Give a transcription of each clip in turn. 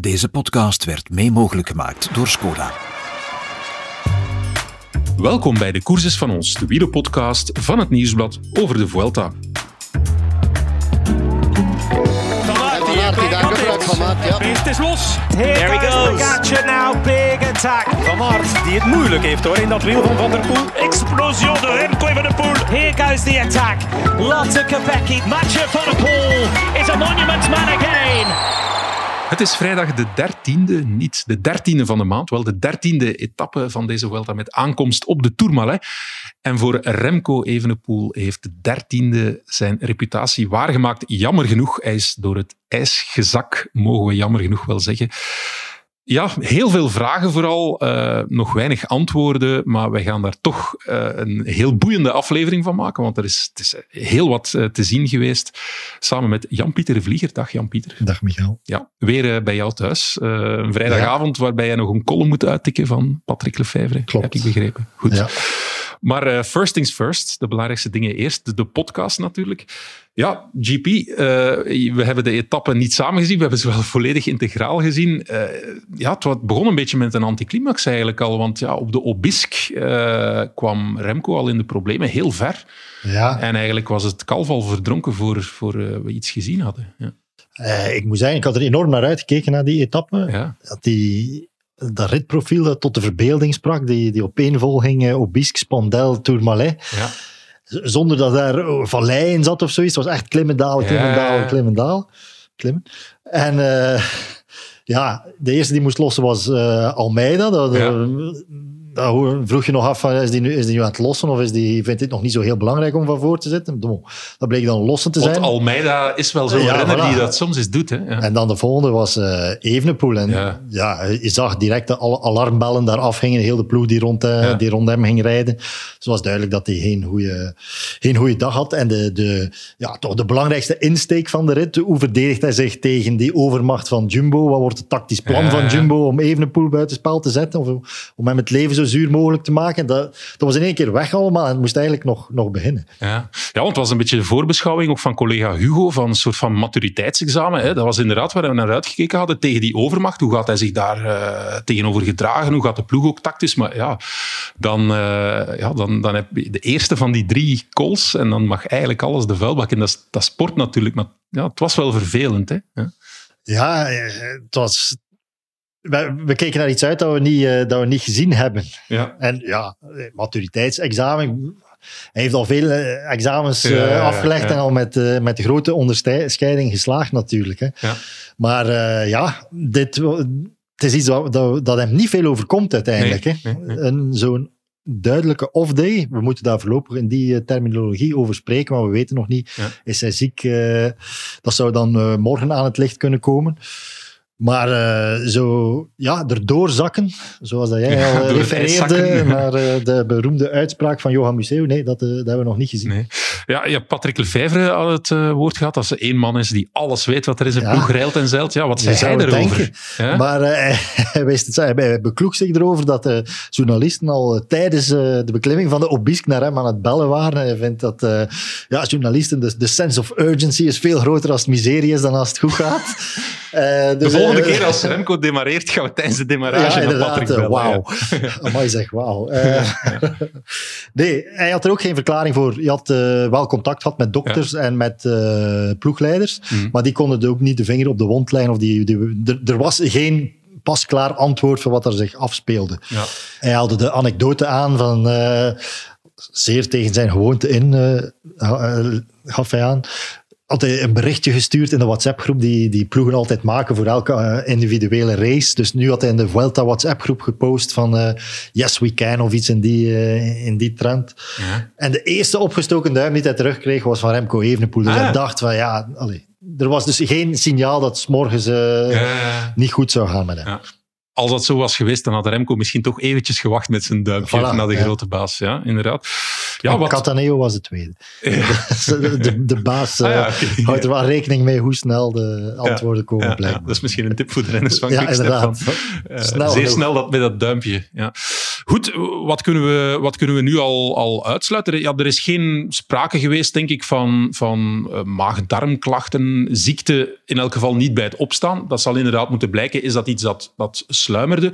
Deze podcast werd mee mogelijk gemaakt door Skoda. Welkom bij de Courses van ons, de wielerpodcast van het Nieuwsblad over de Vuelta. Het is los. Here There he goes goes. Pogacar now, big attack. Van Aert, die het moeilijk heeft hoor in dat wiel van Van der Poel. Explosion de Remco van der Poel. Here goes the attack. Lotte Kopecky. Mathieu van der Poel is a monument man again. Het is vrijdag de dertiende, niet de dertiende van de maand, wel de dertiende etappe van deze Vuelta met aankomst op de Tourmalet. En voor Remco Evenepoel heeft de dertiende zijn reputatie waargemaakt. Jammer genoeg, hij is door het ijs gezak, mogen we jammer genoeg wel zeggen. Ja, heel veel vragen vooral, eh, nog weinig antwoorden, maar wij gaan daar toch eh, een heel boeiende aflevering van maken, want er is, het is heel wat eh, te zien geweest, samen met Jan-Pieter Vlieger. Dag Jan-Pieter. Dag Michael. Ja, weer eh, bij jou thuis. Eh, een vrijdagavond waarbij je nog een column moet uittikken van Patrick Lefevre. Klopt. Heb ik begrepen. Goed. Ja. Maar eh, first things first, de belangrijkste dingen eerst. De, de podcast natuurlijk. Ja, GP, eh, we hebben de etappen niet samen gezien. We hebben ze wel volledig integraal gezien. Eh, ja, het begon een beetje met een anticlimax eigenlijk al. Want ja, op de Obisk kwam Remco al in de problemen, heel ver. Ja, En eigenlijk was het kalf al verdronken voor, voor we iets gezien hadden. Ja. ik moet zeggen, ik had er enorm naar uitgekeken naar die etappe. Ja. Dat, die, dat ritprofiel dat tot de verbeelding sprak, die, die opeenvolging uh, Obisque, Spandel, Tourmalet. Ja. Zonder dat daar oh, vallei in zat of zoiets. Het was echt klimmen, dalen, klimmen, Ja. dalen, klimmen, dalen. Klimmen. En eh, ja, de eerste die moest lossen was eh, Almeida. Dat, Ja. Dat hoe- vroeg je nog af, van, is die, nu, is die nu aan het lossen of is die, vindt dit nog niet zo heel belangrijk om van voor te zitten? Bon, Dat bleek dan lossen te Want zijn. Almeida is wel zo'n Ja, renner voilà. die dat soms eens doet. Hè? Ja. En dan de volgende was eh Evenepoel. En Ja. ja. je zag direct de alarmbellen daar afgingen. Heel de ploeg die rond, eh, die rond hem ging rijden. Dus het was duidelijk dat hij geen goede, geen goede dag had. En de, de, ja, toch de belangrijkste insteek van de rit. Hoe verdedigt hij zich tegen die overmacht van Jumbo? Wat wordt het tactisch plan van Jumbo om Evenepoel buitenspel te zetten? Of om hem het leven zo zuur mogelijk te maken? Dat, dat was in één keer weg allemaal. En het moest eigenlijk nog, nog beginnen. Ja. ja, want het was een beetje de voorbeschouwing ook van collega Hugo, van een soort van maturiteitsexamen. Hè. Dat was inderdaad waar we naar uitgekeken hadden, tegen die overmacht. Hoe gaat hij zich daar eh, tegenover gedragen? Hoe gaat de ploeg ook tactisch? Maar ja, dan, eh, ja, dan, dan heb je de eerste van die drie calls en dan mag eigenlijk alles de vuilbak in. Dat, is- dat sport natuurlijk, maar ja, het was wel vervelend. Hè. Ja. Ja, eh, het was... We, we keken naar iets uit dat we niet, eh, dat we niet gezien hebben. Ja. En ja, eh, maturiteitsexamen. Hij heeft al veel eh, examens Ja, ja, ja, afgelegd en al met, met grote onderscheiding geslaagd natuurlijk. Hè. Ja. Maar ja, dit, het is iets dat, dat, dat hem niet veel overkomt uiteindelijk. Nee, hè. nee, nee. Een, zo'n duidelijke off-day. We moeten daar voorlopig in die terminologie over spreken, maar we weten nog niet. Ja. Is hij ziek? dat zou dan morgen aan het licht kunnen komen. Maar eh, zo, ja, erdoor zakken, zoals dat jij al eh, refereerde naar eh, de beroemde uitspraak van Johan Museeuw. Nee, dat, dat hebben we nog niet gezien. Nee. Ja, ja, Patrick Lefevre had het eh, woord gehad. Als er één man is die alles weet wat er in zijn Ja. ploeg reilt en zeilt. Ja, wat Je zei hij het erover? Ja? Maar eh, hij, wist het, hij, bekloeg zich erover dat de journalisten al eh, tijdens eh, de beklimming van de Obisk naar hem aan het bellen waren. Hij vindt dat eh, ja, journalisten, de, de sense of urgency is veel groter als het miserie is dan als het goed gaat. Eh, De dus, volgende eh, keer als Remco demareert, gaan we tijdens de demarrage ja, naar. Patrick eh, bellen. Wauw. Amai zeg, wauw. Eh, nee, hij had er ook geen verklaring voor. Hij had eh, wel contact gehad met dokters en met eh, ploegleiders, Mhm. maar die konden ook niet de vinger op de wond leggen. Of die, die, er, was geen pasklaar antwoord voor wat er zich afspeelde. Ja. Hij haalde de anekdote aan van... eh, zeer tegen zijn gewoonte in, eh, gaf hij aan had hij een berichtje gestuurd in de WhatsApp-groep die, die ploegen altijd maken voor elke eh, individuele race. Dus nu had hij in de Vuelta WhatsApp-groep gepost van eh, yes we can of iets in die, eh, in die trend. Ja. En de eerste opgestoken duim die hij terugkreeg was van Remco Evenepoel. Dus Ah. hij dacht van ja, allee, er was dus geen signaal dat het 's morgens Ja. niet goed zou gaan met hem. Als dat zo was geweest, dan had Remco misschien toch eventjes gewacht met zijn duimpje Voilà, naar de grote baas. Ja, inderdaad. Ja, wat... Cataneo was de tweede. de, de, de baas Ah, eh, ja, houdt er wel rekening mee hoe snel de antwoorden komen, Ja, blijkbaar. dat is misschien een tip voor de renners van Ja, inderdaad. van, eh, Snel zeer snel dat met dat duimpje. Ja. Goed, wat kunnen we, wat kunnen we nu al, al uitsluiten? Ja, er is geen sprake geweest, denk ik, van, van uh, maag-darmklachten, ziekte, in elk geval niet bij het opstaan. Dat zal inderdaad moeten blijken. Is dat iets dat, dat sluimerde?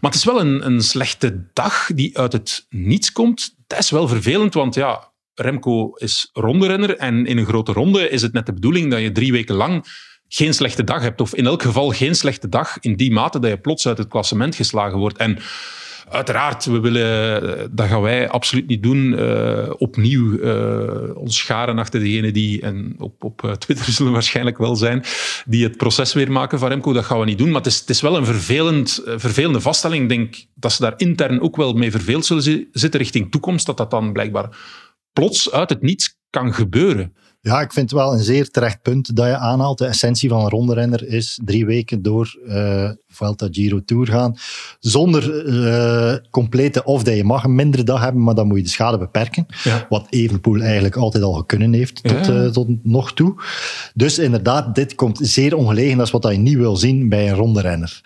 Maar het is wel een, een slechte dag die uit het niets komt. Dat is wel vervelend, want ja, Remco is ronderenner en in een grote ronde is het net de bedoeling dat je drie weken lang geen slechte dag hebt. Of in elk geval geen slechte dag in die mate dat je plots uit het klassement geslagen wordt. En uiteraard, we willen, dat gaan wij absoluut niet doen, uh, opnieuw uh, ons scharen achter degene die, en op, op eh, Twitter zullen waarschijnlijk wel zijn, die het proces weer maken van Remco. Dat gaan we niet doen. Maar het is, het is wel een vervelend, vervelende vaststelling. Ik denk dat ze daar intern ook wel mee verveeld zullen zitten richting toekomst, dat dat dan blijkbaar plots uit het niets kan gebeuren. Ja, ik vind het wel een zeer terecht punt dat je aanhaalt. De essentie van een ronderenner is drie weken door uh, Vuelta Giro Tour gaan. Zonder uh, complete off-day. Je mag een mindere dag hebben, maar dan moet je de schade beperken. Ja. Wat Evenpoel eigenlijk altijd al kunnen heeft tot, ja. uh, tot nog toe. Dus inderdaad, dit komt zeer ongelegen. Dat is wat je niet wil zien bij een ronderenner.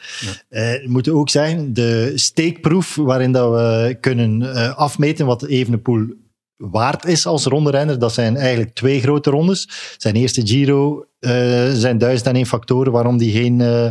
Ja. Uh, moeten ook zeggen, de steekproef waarin dat we kunnen afmeten wat Evenepoel waard is als ronderenner. Dat zijn eigenlijk twee grote rondes. Zijn eerste Giro uh, zijn duizend en één factoren waarom die geen, uh,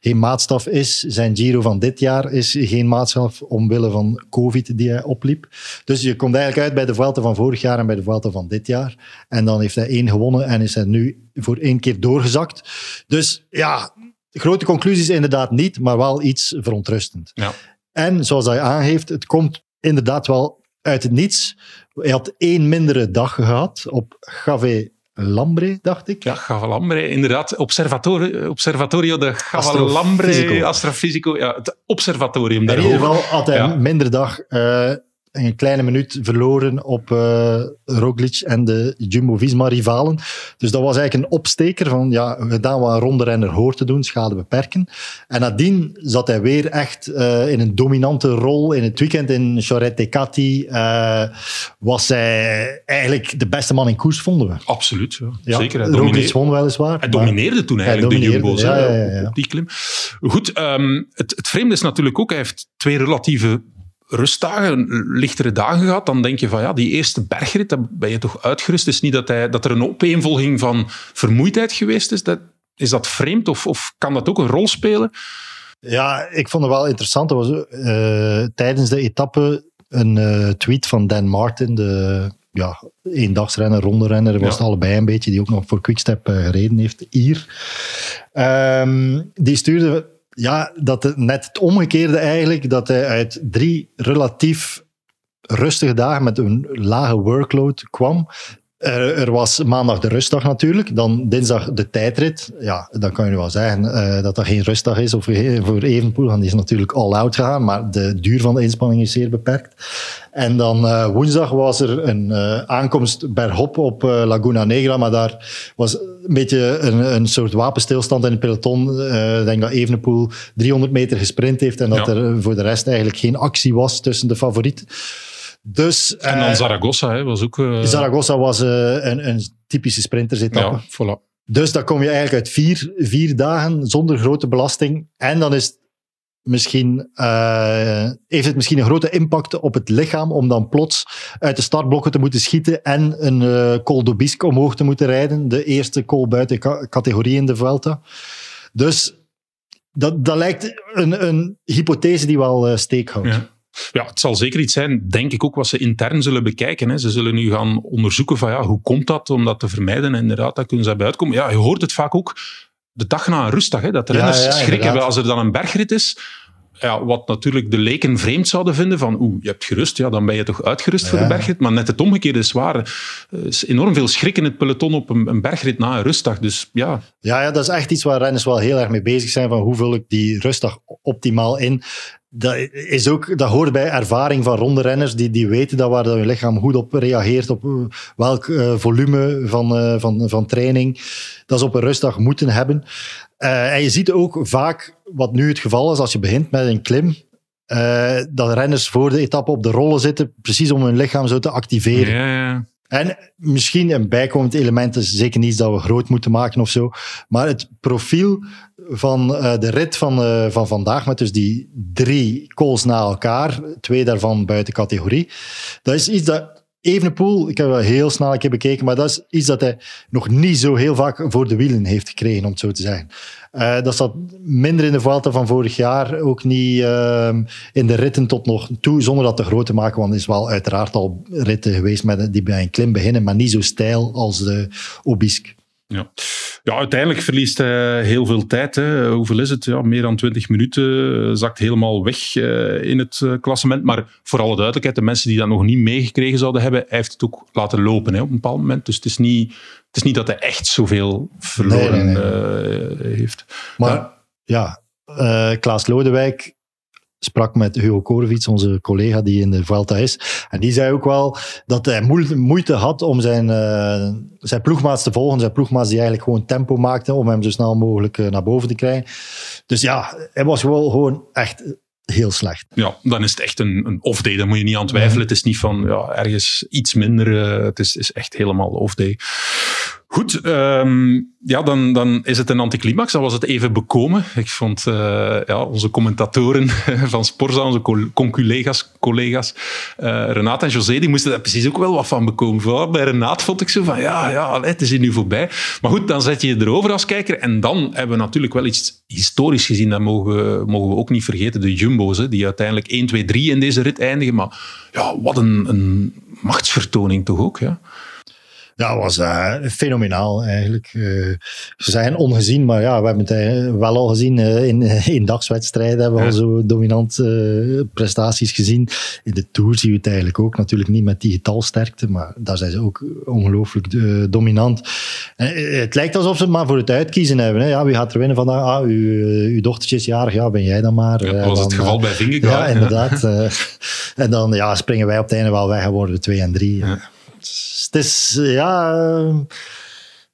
geen maatstaf is. Zijn Giro van dit jaar is geen maatstaf omwille van COVID die hij opliep. Dus je komt eigenlijk uit bij de Vuelta van vorig jaar en bij de Vuelta van dit jaar. En dan heeft hij één gewonnen en is hij nu voor één keer doorgezakt. Dus ja, grote conclusies inderdaad niet, maar wel iets verontrustend. Ja. En zoals hij aangeeft, het komt inderdaad wel uit het niets. Hij had één mindere dag gehad op Gave Lambre, dacht ik. Ja, Gavalambre, inderdaad. Observatorio, observatorio de Gavalambre Astrofysico. Ja, het observatorium daar. In ieder geval had hij ja. een mindere dag. Uh, een kleine minuut verloren op uh, Roglic en de Jumbo-Visma-rivalen. Dus dat was eigenlijk een opsteker van, ja, gedaan wat een ronde renner hoort te doen, schade beperken. En nadien zat hij weer echt uh, in een dominante rol. In het weekend in Charette Cati uh, was hij eigenlijk de beste man in koers, vonden we. Absoluut, ja. ja zeker. Hij Roglic won weliswaar. Hij domineerde toen eigenlijk domineerde, de Jumbo's ja, op die klim. Goed, um, het, het vreemde is natuurlijk ook, hij heeft twee relatieve rustdagen, lichtere dagen gehad, dan denk je van ja, die eerste bergrit, dan ben je toch uitgerust. Het is niet dat, hij, dat er een opeenvolging van vermoeidheid geweest is. Dat, is dat vreemd of, of kan dat ook een rol spelen? Ja, ik vond het wel interessant. Er was uh, tijdens de etappe een uh, tweet van Dan Martin, de ja, eendagsrenner, ronderenner, was ja. het allebei een beetje, die ook nog voor Quickstep uh, gereden heeft, hier. Um, die stuurde ja, dat net het omgekeerde eigenlijk, dat hij uit drie relatief rustige dagen met een lage workload kwam. Er, er, was maandag de rustdag natuurlijk, dan dinsdag de tijdrit. Ja, dan kan je wel zeggen uh, dat dat geen rustdag is of voor Evenpoel, want die is natuurlijk all-out gegaan, maar de duur van de inspanning is zeer beperkt. En dan uh, woensdag was er een uh, aankomst bergop op Laguna Negra, maar daar was een beetje een, een soort wapenstilstand in het peloton. Ik denk dat Evenepoel 300 meter gesprint heeft en dat ja. er voor de rest eigenlijk geen actie was tussen de favorieten. Dus, en dan uh, Zaragoza hè, was ook... Zaragoza was een, een, typische sprintersetappe. Ja, voilà. Dus dan kom je eigenlijk uit vier, vier dagen zonder grote belasting. En dan is misschien, heeft het misschien een grote impact op het lichaam om dan plots uit de startblokken te moeten schieten en een uh, Col omhoog te moeten rijden. De eerste col buiten categorie in de Vuelta. Dus dat, dat lijkt een, een hypothese die wel steek houdt. Ja. Ja, het zal zeker iets zijn, denk ik ook, wat ze intern zullen bekijken. Hè. Ze zullen nu gaan onderzoeken van ja, hoe komt dat om dat te vermijden. En inderdaad, dat kunnen ze bij uitkomen. Ja, je hoort het vaak ook de dag na een rustdag, hè, dat de renners ja, ja, schrikken als er dan een bergrit is. Ja, wat natuurlijk de leken vreemd zouden vinden van oeh, je hebt gerust, ja, dan ben je toch uitgerust ja. voor de bergrit. Maar net het omgekeerde is waar. Er is enorm veel schrik in het peloton op een, een, bergrit na een rustdag. Dus ja. ja. Ja, dat is echt iets waar renners wel heel erg mee bezig zijn. Van hoe vul ik die rustdag optimaal in? Dat, is ook, dat hoort bij ervaring van ronde renners die, die weten dat waar hun lichaam goed op reageert, op welk uh, volume van, uh, van, van training dat ze op een rustdag moeten hebben. En je ziet ook vaak, wat nu het geval is als je begint met een klim, dat renners voor de etappe op de rollen zitten, precies om hun lichaam zo te activeren. Ja, ja. En misschien een bijkomend element is zeker niet dat we groot moeten maken of zo. Maar het profiel van uh, de rit van, uh, van vandaag, met dus die drie calls na elkaar, twee daarvan buiten categorie, dat is iets dat Evenepoel, ik heb wel heel snel bekeken, maar dat is iets dat hij nog niet zo heel vaak voor de wielen heeft gekregen, om het zo te zeggen. Uh, dat zat minder in de Vuelta van vorig jaar, ook niet uh, in de ritten tot nog toe, zonder dat te groot te maken, want er is wel uiteraard al ritten geweest met, die bij een klim beginnen, maar niet zo stijl als de Obisque. Ja. Ja, uiteindelijk verliest hij heel veel tijd. Hè. Hoeveel is het? Ja, meer dan 20 minuten. Zakt helemaal weg uh, in het uh, klassement. Maar voor alle duidelijkheid, de mensen die dat nog niet meegekregen zouden hebben, hij heeft het ook laten lopen hè, op een bepaald moment. Dus het is niet, het is niet dat hij echt zoveel verloren nee, nee, nee. Heeft. Maar ja, ja Klaas Lodewijk sprak met Hugo Korevits, onze collega die in de Vuelta is. En die zei ook wel dat hij moeite had om zijn, uh, zijn ploegmaats te volgen. Zijn ploegmaats die eigenlijk gewoon tempo maakte om hem zo snel mogelijk uh, naar boven te krijgen. Dus ja, hij was wel gewoon echt heel slecht. Ja, dan is het echt een, een off-day. Daar moet je niet aan twijfelen. Het is niet van ja, ergens iets minder. Uh, het is, is echt helemaal off-day. Goed, um, ja, dan, dan is het een anticlimax. Dan was het even bekomen. Ik vond uh, ja, onze commentatoren van Sporza, onze conculega's, collega's, uh, en José, die moesten daar precies ook wel wat van bekomen. Vooral bij Renate vond ik zo van, ja, ja, het is hier nu voorbij. Maar goed, dan zet je je erover als kijker. En dan hebben we natuurlijk wel iets historisch gezien. Dat mogen we, mogen we ook niet vergeten. De Jumbo's, hè, die uiteindelijk 1, 2, 3 in deze rit eindigen. Maar ja, wat een, een machtsvertoning toch ook, ja. Ja, was uh, fenomenaal eigenlijk. Uh, ze zijn ongezien, maar ja, we hebben het wel al gezien uh, in, in dagswedstrijden. Hebben we ja. al zo dominant prestaties gezien. In de Tour zien we het eigenlijk ook. Natuurlijk niet met die getalsterkte, maar daar zijn ze ook ongelooflijk dominant. het lijkt alsof ze het maar voor het uitkiezen hebben. Hè. Ja, wie gaat er winnen vandaag? Ah, uw, uw dochtertje is jarig, ja, ben jij dan maar. Ja, dat was dan, het geval bij Vingegaard. Ja, inderdaad. en dan ja, springen wij op het einde wel weg en worden we twee en drie. Ja het is, ja...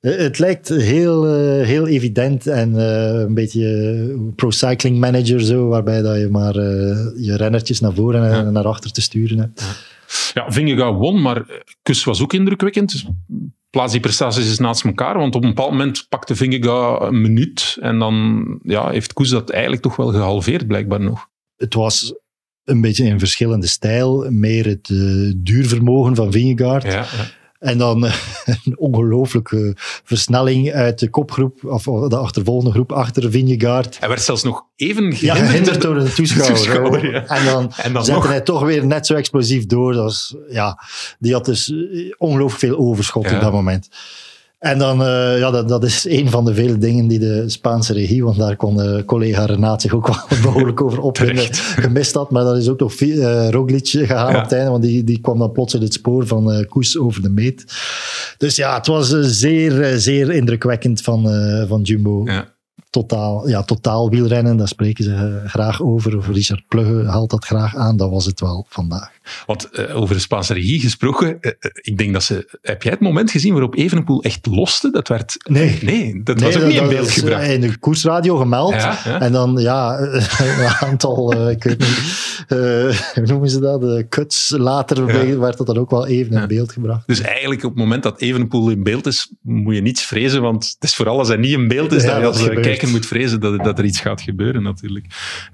Uh, het lijkt heel, uh, heel evident en uh, een beetje pro-cycling manager zo, waarbij dat je maar je rennertjes naar voren en ja. naar achter te sturen hebt. Ja, Vingegaard won, maar Kus was ook indrukwekkend. Dus plaats die prestaties eens naast elkaar, want op een bepaald moment pakte Vingegaard een minuut en dan ja, heeft Koes dat eigenlijk toch wel gehalveerd, blijkbaar nog. Het was een beetje in verschillende stijl, meer het uh, duurvermogen van Vingegaard. Ja, ja. En dan een ongelooflijke versnelling uit de kopgroep, of de achtervolgende groep achter Vingegaard. Hij werd zelfs nog even gehinderd, ja, gehinderd door de toeschouwer. toeschouwer ja. En dan, en dan zette nog. hij toch weer net zo explosief door. Dat was, ja, die had dus ongelooflijk veel overschot ja. op dat moment. En dan, uh, ja, dat, dat is een van de vele dingen die de Spaanse regie, want daar kon de collega Renaat zich ook wel behoorlijk over opwinden, gemist had. Maar dat is ook nog uh, Roglic gegaan ja. op het einde, want die, die kwam dan plots in het spoor van uh, Koes over de meet. Dus ja, het was zeer, zeer indrukwekkend van, van Jumbo. Ja totaal, ja, totaal wielrennen, daar spreken ze graag over. Of Richard Plugge haalt dat graag aan. Dat was het wel vandaag. Want uh, over de Spaanse regie gesproken, uh, ik denk dat ze... Heb jij het moment gezien waarop Evenepoel echt loste? Dat werd... Nee. Nee, dat was ook niet in beeld is, gebracht. In de koersradio gemeld. Ja, ja. En dan, ja, een aantal, ik weet niet, hoe noemen ze dat? De cuts later werd dat dan ook wel even in beeld gebracht. Dus eigenlijk op het moment dat Evenepoel in beeld is, moet je niets vrezen, want het is vooral als hij niet in beeld is, dat als kijker moet vrezen dat, dat er iets gaat gebeuren natuurlijk.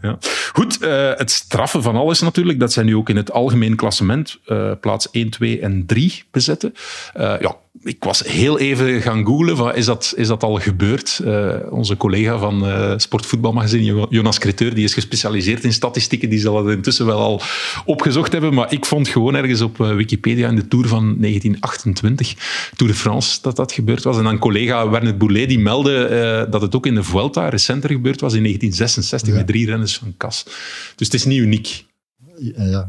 Ja. Goed, het straffen van alles natuurlijk, dat zijn nu ook in het algemeen klassement uh, plaats 1, 2 en 3 bezetten. Uh, ja, ik was heel even gaan googlen, van, is, dat, is dat al gebeurd? Uh, onze collega van uh, Sportvoetbalmagazine, Jonas Creteur, die is gespecialiseerd in statistieken, die zal het intussen wel al opgezocht hebben, maar ik vond gewoon ergens op Wikipedia in de Tour van 1928, Tour de France, dat dat gebeurd was. En dan collega Werner Boulet, die meldde dat het ook in de Vuelta recenter gebeurd was, in 1966, ja. met drie renners van Cas. Dus het is niet uniek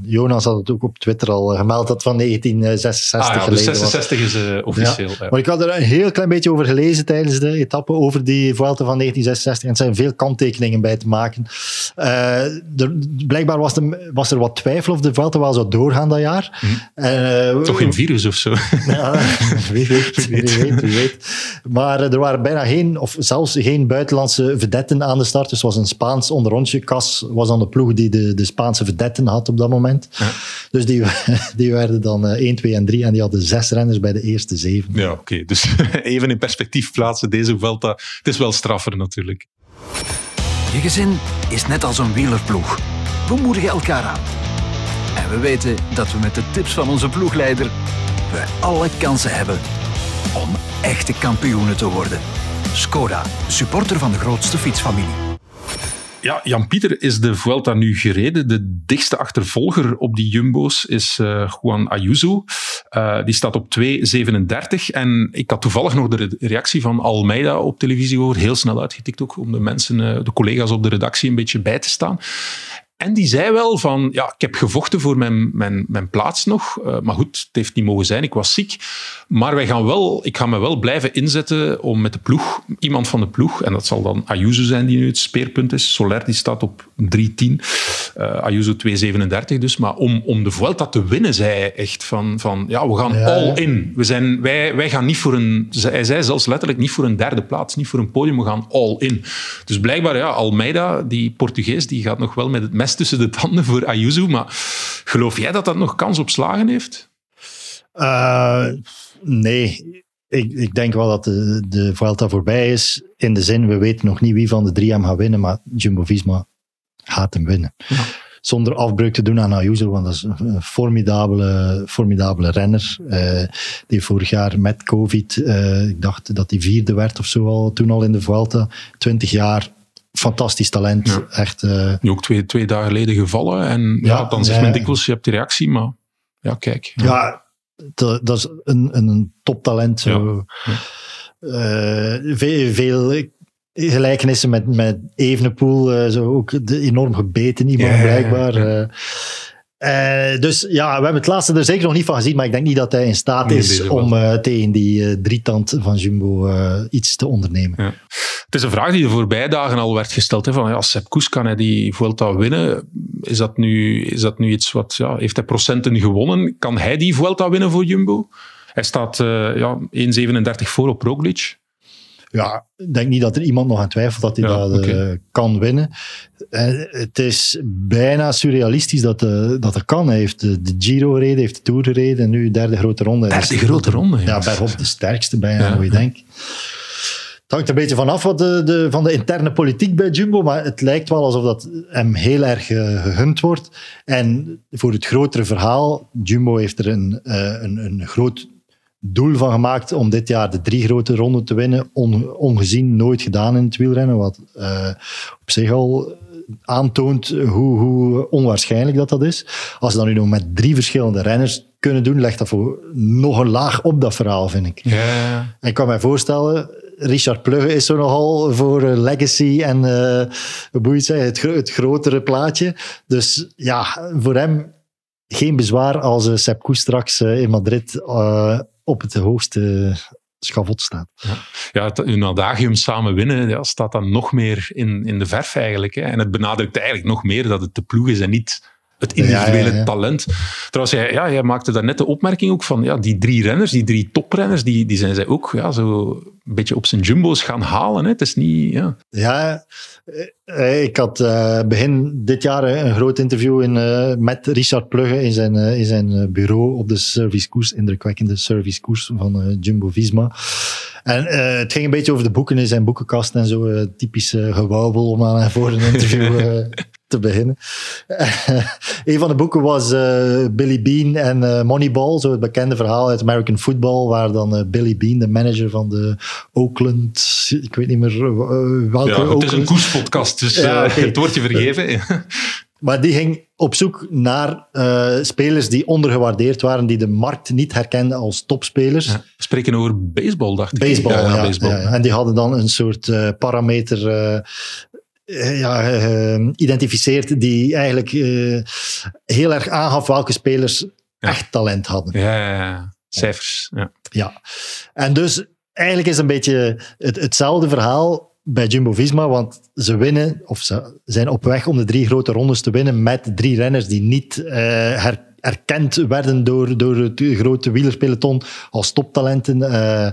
Jonas had het ook op Twitter al gemeld dat van 1966 ah, ja, dus 66 is uh, officieel. Ja. Maar ik had er een heel klein beetje over gelezen tijdens de etappe, over die Vuelta van 1966. En er zijn veel kanttekeningen bij te maken. Er, blijkbaar was, de, was, er wat twijfel of de Vuelta wel zou doorgaan dat jaar. Hm. Uh, Toch geen virus of zo? Ja, wie weet, wie weet, wie weet. Maar er waren bijna geen, of zelfs geen buitenlandse vedetten aan de start. Dus het was een Spaans onderrondje. Cas was aan de ploeg die de, de Spaanse vedetten had had op dat moment. Ja. Dus die, die werden dan eh, 1, 2 en 3 en die hadden zes renners bij de eerste zeven. Ja, oké. Dus even in perspectief plaatsen, deze Vuelta. Het is wel straffer natuurlijk. Je gezin is net als een wielerploeg. We moedigen elkaar aan. En we weten dat we met de tips van onze ploegleider we alle kansen hebben om echte kampioenen te worden. Skoda, supporter van de grootste fietsfamilie. Ja, Jan-Pieter is de Vuelta nu gereden. De dichtste achtervolger op die jumbo's is eh, Juan Ayuso. Eh, die staat op 2,37. En ik had toevallig nog de re- reactie van Almeida op televisie gehoord. Heel snel uitgetikt ook, om de mensen, eh, de collega's op de redactie een beetje bij te staan. En die zei wel van, ja, ik heb gevochten voor mijn, mijn, mijn plaats nog. eh, maar goed, het heeft niet mogen zijn, ik was ziek. Maar wij gaan wel, ik ga me wel blijven inzetten om met de ploeg, iemand van de ploeg, en dat zal dan Ayuso zijn die nu het speerpunt is. Soler die staat op 3.10, eh Ayuso 2.37 dus. Maar om, om de Vuelta te winnen, zei hij echt van, van ja, we gaan Ja, all ja. in. We zijn, wij, wij gaan niet voor een, hij zei zelfs letterlijk niet voor een derde plaats, niet voor een podium, we gaan all in. Dus blijkbaar, ja, Almeida, die Portugees, die gaat nog wel met het mes tussen de tanden voor Ayuso. Maar geloof jij dat dat nog kans op slagen heeft? Eh, nee, ik, ik denk wel dat de, de Vuelta voorbij is. In de zin, we weten nog niet wie van de drie hem gaat winnen, maar Jumbo-Visma gaat hem winnen. Zonder afbreuk te doen aan Ayuso, want dat is een formidabele, formidabele renner. Eh, die vorig jaar met COVID, eh, ik dacht dat hij vierde werd of zo al, toen al in de Vuelta. 20 jaar, fantastisch talent. Ja. Echt, Nu ook twee, twee dagen geleden gevallen. En ja, Ja, dan zegt men dikwijls, je hebt die reactie, maar ja, kijk. Ja, dat, dat is een, een, toptalent. Eh, veel, veel gelijkenissen met, met Evenepoel. eh, zo ook de, enorm gebeten iemand, blijkbaar. Eh. Dus ja, we hebben het laatste er zeker nog niet van gezien, maar ik denk niet dat hij in staat Nee, is om eh, tegen die eh, drietand van Jumbo iets te ondernemen. Ja. Het is een vraag die de voorbije dagen al werd gesteld. Hè, van, ja, Sepp Koes, kan hij die Vuelta winnen? Is dat nu, is dat nu iets wat... Ja, heeft hij procenten gewonnen? Kan hij die Vuelta winnen voor Jumbo? Hij staat ja, 1,37 voor op Roglic. Ja, ik denk niet dat er iemand nog aan twijfelt dat hij Ja, dat eh, kan winnen. Eh, het is bijna surrealistisch dat, eh, dat er kan. Hij heeft de, de Giro gereden, heeft de Tour gereden en nu de derde grote ronde. Derde grote ronde, ja. Ja, bergop de sterkste bijna, Ja, hoe je denkt. Het hangt een beetje vanaf wat de, de, van de interne politiek bij Jumbo, maar het lijkt wel alsof dat hem heel erg eh, gegund wordt. En voor het grotere verhaal, Jumbo heeft er een, eh, een, een groot doel van gemaakt om dit jaar de drie grote ronden te winnen. On- ongezien, nooit gedaan in het wielrennen, wat eh, op zich al aantoont hoe, hoe onwaarschijnlijk dat dat is. Als ze dat nu nog met drie verschillende renners kunnen doen, legt dat voor nog een laag op dat verhaal, vind ik. Ja, En ik kan me voorstellen, Richard Plugge is zo nogal voor eh, legacy en eh, hoe moet je het zeggen, het, gro- het grotere plaatje. Dus ja, voor hem geen bezwaar als uh, Sepp Koes straks eh, in Madrid eh, op het hoogste schavot staat. ja, hun adagium samen winnen ja, staat dan nog meer in, in de verf eigenlijk. Hè. En het benadrukt eigenlijk nog meer dat het de ploeg is en niet het individuele Ja, ja, ja. talent. Trouwens, jij, ja, jij maakte daar net de opmerking ook van ja, die drie renners, die drie toprenners, die, die zijn zij ook ja, zo een beetje op zijn jumbo's gaan halen. Hè. Het is niet... Ja. Ja, eh, ik had eh, begin dit jaar een groot interview in, eh, met Richard Plugge in zijn, eh, in zijn eh, bureau op de servicekoers, indrukwekkende servicekoers van eh, Jumbo-Visma. En eh, het ging een beetje over de boeken in zijn boekenkast en zo, eh, typisch eh, gewauwel om aan voor een interview eh, te beginnen. een van de boeken was eh, Billy Bean en eh, Moneyball, zo het bekende verhaal uit American Football, waar dan eh, Billy Bean, de manager van de Oakland, ik weet niet meer welke Ja, het is een koerspodcast, dus Ja, het wordt je vergeven. Maar die ging op zoek naar spelers die ondergewaardeerd waren, die de markt niet herkenden als topspelers. Ja, spreken over baseball, dacht ik. Baseball, ja, ja, baseball. En die hadden dan een soort parameter ja, eh, identificeerd die eigenlijk eh, heel erg aangaf welke spelers Ja. echt talent hadden. Ja, ja, ja. Cijfers. Ja. Ja. En dus eigenlijk is het een beetje het, hetzelfde verhaal bij Jumbo-Visma, want ze winnen, of ze zijn op weg om de drie grote rondes te winnen met drie renners die niet eh, her- erkend werden door, door het grote wielerpeloton als toptalenten. Eh,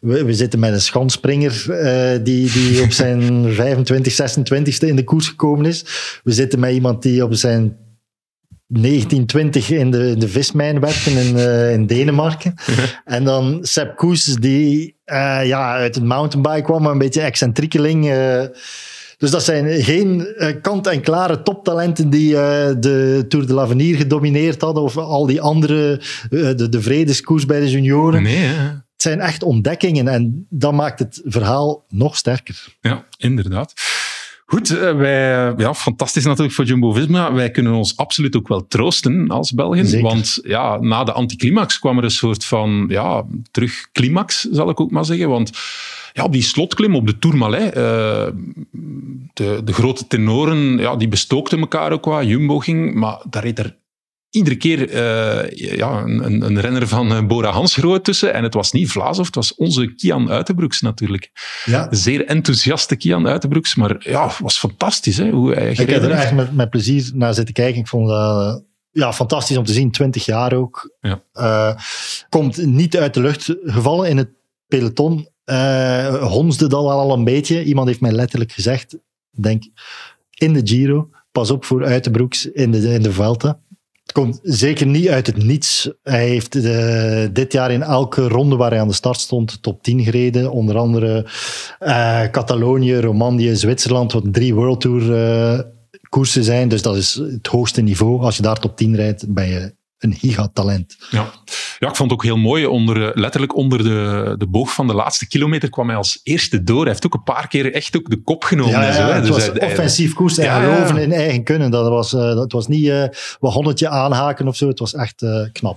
we, we zitten met een schansspringer eh, die, die op zijn 25, 26e in de koers gekomen is. We zitten met iemand die op zijn 1920 in de, in de vismijn werkte in, eh, in Denemarken. en dan Sepp Koes, die ja, uit het mountainbike kwam, maar een beetje excentriekeling. Eh. dus dat zijn geen eh, kant-en-klare toptalenten die eh, de Tour de l'Avenir gedomineerd hadden, of al die andere, eh, de, de vredeskoers bij de junioren. Nee, hè. Het zijn echt ontdekkingen en dat maakt het verhaal nog sterker. Ja, inderdaad. Goed, eh, wij, ja, fantastisch natuurlijk voor Jumbo-Visma. Wij kunnen ons absoluut ook wel troosten als Belgen. Zeker. Want ja, na de anticlimax kwam er een soort van ja, terugclimax, zal ik ook maar zeggen. Want ja, op die slotklim op de Tourmalet, eh de, de grote tenoren, ja, die bestookten elkaar ook qua. Jumbo ging, maar daar reed er iedere keer eh, ja, een, een- een renner van eh, Bora Hansgrohe tussen. En het was niet Vlaasov, het was onze Kian Uitenbroeks natuurlijk. Ja. Zeer enthousiaste Kian Uitenbroeks, maar ja, het was fantastisch hè, hoe hij Ik heb er echt met, met plezier naar zitten kijken. Ik vond dat eh, ja, fantastisch om te zien. 20 jaar ook. Ja. Komt niet uit de lucht gevallen in het peloton. Eh honsde dat al een beetje. Iemand heeft mij letterlijk gezegd, denk in de Giro, pas op voor Uitenbroeks in de, in de Vuelta. Het komt zeker niet uit het niets. Hij heeft eh, dit jaar in elke ronde waar hij aan de start stond top 10 gereden. Onder andere eh, Catalonië, Romandie, Zwitserland, wat drie World Tour eh, koersen zijn. Dus dat is het hoogste niveau. Als je daar top 10 rijdt, ben je een gigatalent. Ja. Ja, ik vond het ook heel mooi. Onder, eh, letterlijk onder de, de boog van de laatste kilometer kwam hij als eerste door. Hij heeft ook een paar keer echt ook de kop genomen. Ja, zo, hè. het Dus was hij- offensief koers en geloven in eigen kunnen. Dat was, eh, dat was niet eh wat honderdje aanhaken of zo. Het was echt eh, knap.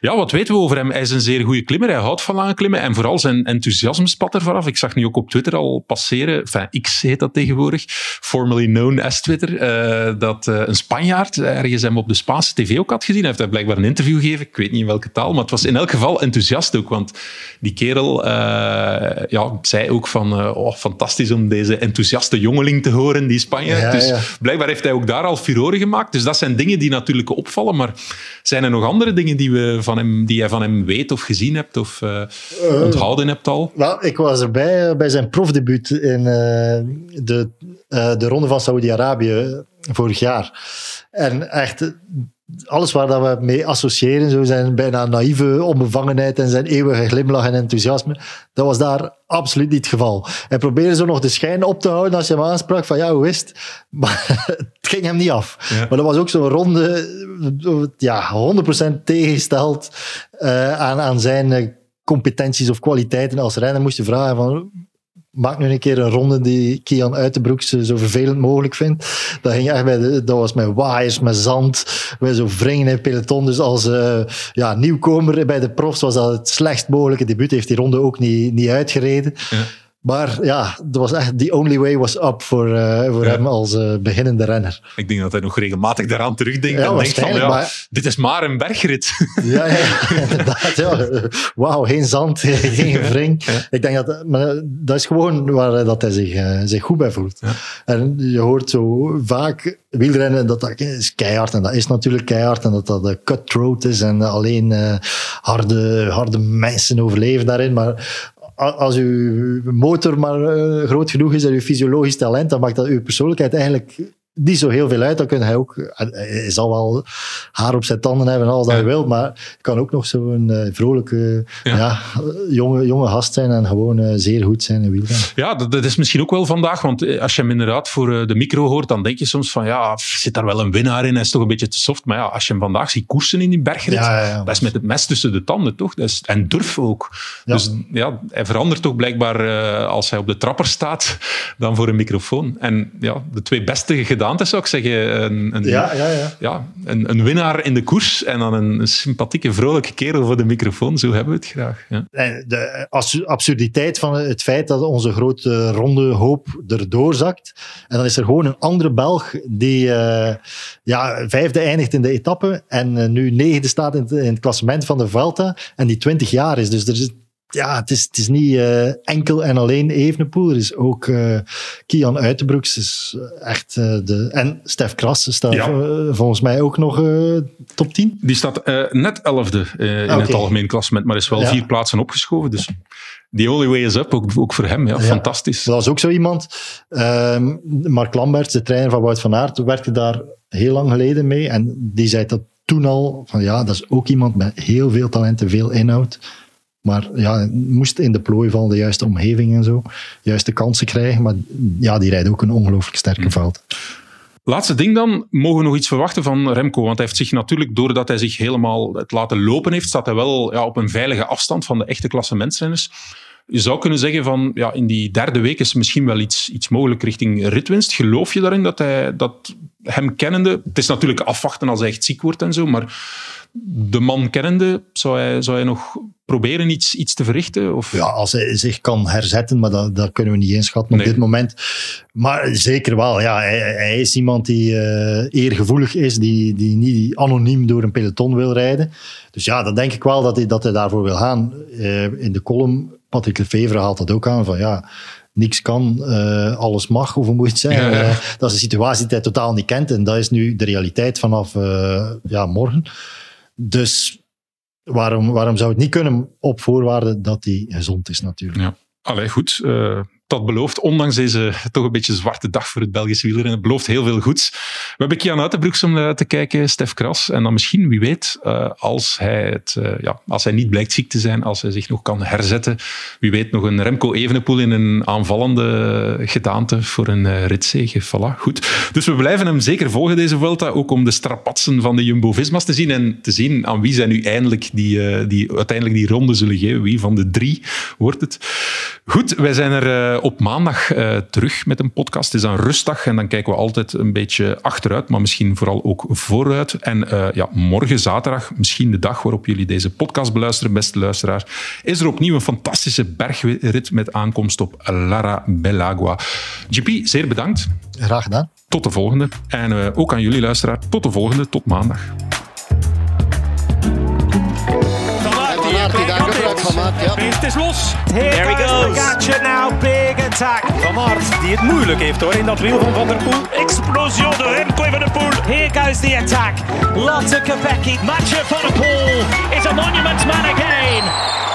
Ja. Wat weten we over hem? Hij is een zeer goede klimmer. Hij houdt van lange klimmen. En vooral zijn enthousiasme spat er vanaf. Ik zag nu ook op Twitter al passeren. Enfin, X heet dat tegenwoordig. Formerly known as Twitter. eh, dat eh, een Spanjaard ergens hem op de Spaanse tv ook had gezien. Hij heeft daar blijkbaar een interview gegeven. Ik weet niet in welke taal. Maar het was in elk geval enthousiast ook. Want die kerel eh, ja, zei ook van... eh, oh, fantastisch om deze enthousiaste jongeling te horen, die Spanjaard. Ja, dus ja. blijkbaar heeft hij ook daar al furoren gemaakt. Dus dat zijn dingen die natuurlijk opvallen. Maar zijn er nog andere dingen die, we van hem, die jij van hem weet of gezien hebt of eh, onthouden hebt al? Wel, ik was erbij bij zijn profdebuut in de, de Ronde van Saoedi-Arabië eh, vorig jaar. En echt, alles waar dat we mee associëren, zo zijn bijna naïeve onbevangenheid en zijn eeuwige glimlach en enthousiasme, dat was daar absoluut niet het geval. Hij probeerde zo nog de schijn op te houden als je hem aansprak van ja, hoe is het? Maar het ging hem niet af. Ja. Maar dat was ook zo'n ronde, ja, 100% tegengesteld eh, aan, aan zijn eh, competenties of kwaliteiten als renner. Moest je vragen van, maak nu een keer een ronde die Kian Uitenbroeks eh, zo vervelend mogelijk vindt. Dat, ging echt bij de, dat was met waaiers, met zand, bij zo wringen in peloton. Dus als eh, ja, nieuwkomer bij de profs was dat het slechtst mogelijke debuut. Heeft die ronde ook niet, niet uitgereden. Ja. Maar ja, dat was echt, the only way was up voor, eh, voor Ja. hem als eh, beginnende renner. Ik denk dat hij nog regelmatig daaraan terugdenkt Ja, en denkt van, ja, maar- dit is maar een bergrit. Ja, ja inderdaad. Ja. Wauw, geen zand, geen wring. Ik denk dat maar dat is gewoon waar dat hij zich, eh, zich goed bij voelt. En je hoort zo vaak wielrennen dat dat is keihard en dat is natuurlijk keihard en dat dat een cutthroat is en alleen eh, harde, harde mensen overleven daarin. Maar als uw motor maar eh, groot genoeg is en uw fysiologisch talent, dan maakt dat uw persoonlijkheid eigenlijk niet zo heel veel uit. Dan kun hij ook, eh, hij zal wel haar op zijn tanden hebben en alles dat Ja. hij wil, maar kan ook nog zo'n eh, vrolijke, Ja. ja. jonge, jonge gast zijn en gewoon eh, zeer goed zijn in wielrennen. Ja, dat, dat is misschien ook wel vandaag, want eh, als je hem inderdaad voor eh, de micro hoort, dan denk je soms van, ja, zit daar wel een winnaar in, hij is toch een beetje te soft. Maar ja, als je hem vandaag ziet koersen in die bergrit, Ja, dat is met het mes tussen de tanden, toch? Dat is, en durf ook. Dus ja, hij verandert toch blijkbaar eh, als hij op de trapper staat, dan voor een microfoon. En ja, de twee beste gedaantes zou ik zeggen. Een, een, Ja, ja, ja. ja, een, een winnaar in de koers en dan een, sympathieke, vrolijke kerel voor de microfoon. Zo hebben we het graag. Ja. En De absu- absurditeit van het feit dat onze grote ronde hoop erdoor zakt. En dan is er gewoon een andere Belg die eh, ja, vijfde eindigt in de etappe en eh, nu negende staat in het, in het klassement van de Vuelta en die 20 jaar is. Dus er is, ja, het, is, het is niet eh, enkel en alleen Evenepoel. Er is ook eh, Kian Uitenbroeks. Is echt, eh, de, en Stef Kras staat Ja. volgens mij ook nog top 10. Die staat net elfde in het algemeen klassement, maar is wel Ja. vier plaatsen opgeschoven. Dus The only way is up, ook, ook voor hem. Ja, fantastisch. Dat was ook zo iemand. Ehm, Mark Lambert, de trainer van Wout van Aert, werkte daar heel lang geleden mee. En die zei dat toen al, van ja, dat is ook iemand met heel veel talent en veel inhoud. Maar ja, moest in de plooi vallen, de juiste omgeving en zo. Juiste kansen krijgen. Maar ja, die rijdt ook een ongelooflijk sterke Mm. veld. Laatste ding dan, mogen we nog iets verwachten van Remco? Want hij heeft zich natuurlijk, doordat hij zich helemaal het laten lopen heeft, staat hij wel ja, op een veilige afstand van de echte klassementsrenners. Je zou kunnen zeggen van, ja, in die derde week is misschien wel iets, iets mogelijk richting ritwinst. Geloof je daarin dat hij, dat hem kennende, het is natuurlijk afwachten als hij echt ziek wordt en zo, maar de man kennende, zou hij, zou hij nog proberen iets, iets te verrichten? Of? Ja, als hij zich kan herzetten, maar dat, dat kunnen we niet inschatten Nee. op dit moment. Maar zeker wel, ja, hij, hij is iemand die eh, eergevoelig is, die, die niet anoniem door een peloton wil rijden. Dus ja, dan denk ik wel dat hij, dat hij daarvoor wil gaan. Eh, in de column, Patrick Lefevre haalt dat ook aan, van ja, niks kan, eh, alles mag, of hoe moet je het zeggen? Ja, ja. Dat is een situatie die hij totaal niet kent en dat is nu de realiteit vanaf ja, morgen. Dus waarom, waarom zou het niet kunnen op voorwaarde dat hij gezond is natuurlijk. Ja. Allee, goed. eh, dat belooft, ondanks deze toch een beetje zwarte dag voor het Belgische wielrennen, het belooft heel veel goeds. We hebben Kian Uitenbroeks om eh, te kijken, Stef Kras. En dan misschien, wie weet, eh, als, hij het, eh, ja, als hij niet blijkt ziek te zijn, als hij zich nog kan herzetten, wie weet nog een Remco Evenepoel in een aanvallende gedaante voor een ritzege. Voilà, goed. Dus we blijven hem zeker volgen, deze Vuelta, ook om de strapatsen van de Jumbo-Visma's te zien en te zien aan wie zij nu eindelijk die, die, uiteindelijk die ronde zullen geven. Wie van de drie wordt het? Goed, wij zijn er eh, op maandag eh, terug met een podcast. Het is een rustdag en dan kijken we altijd een beetje achteruit, maar misschien vooral ook vooruit. En eh, ja, morgen zaterdag, misschien de dag waarop jullie deze podcast beluisteren, beste luisteraar, is er opnieuw een fantastische bergrit met aankomst op Lara Belagua. GP, zeer bedankt. Graag gedaan. Tot de volgende. En ook aan jullie luisteraar, tot de volgende, tot maandag. Van ja. Het is los. Here There he goes. Pogacar now, big attack. Van Aert die het moeilijk heeft hoor in dat wiel van Van der Poel. Explosion de Remco Evenepoel. Here goes the attack. Lotte Kopecky. Mathieu van der Poel is a monument man again.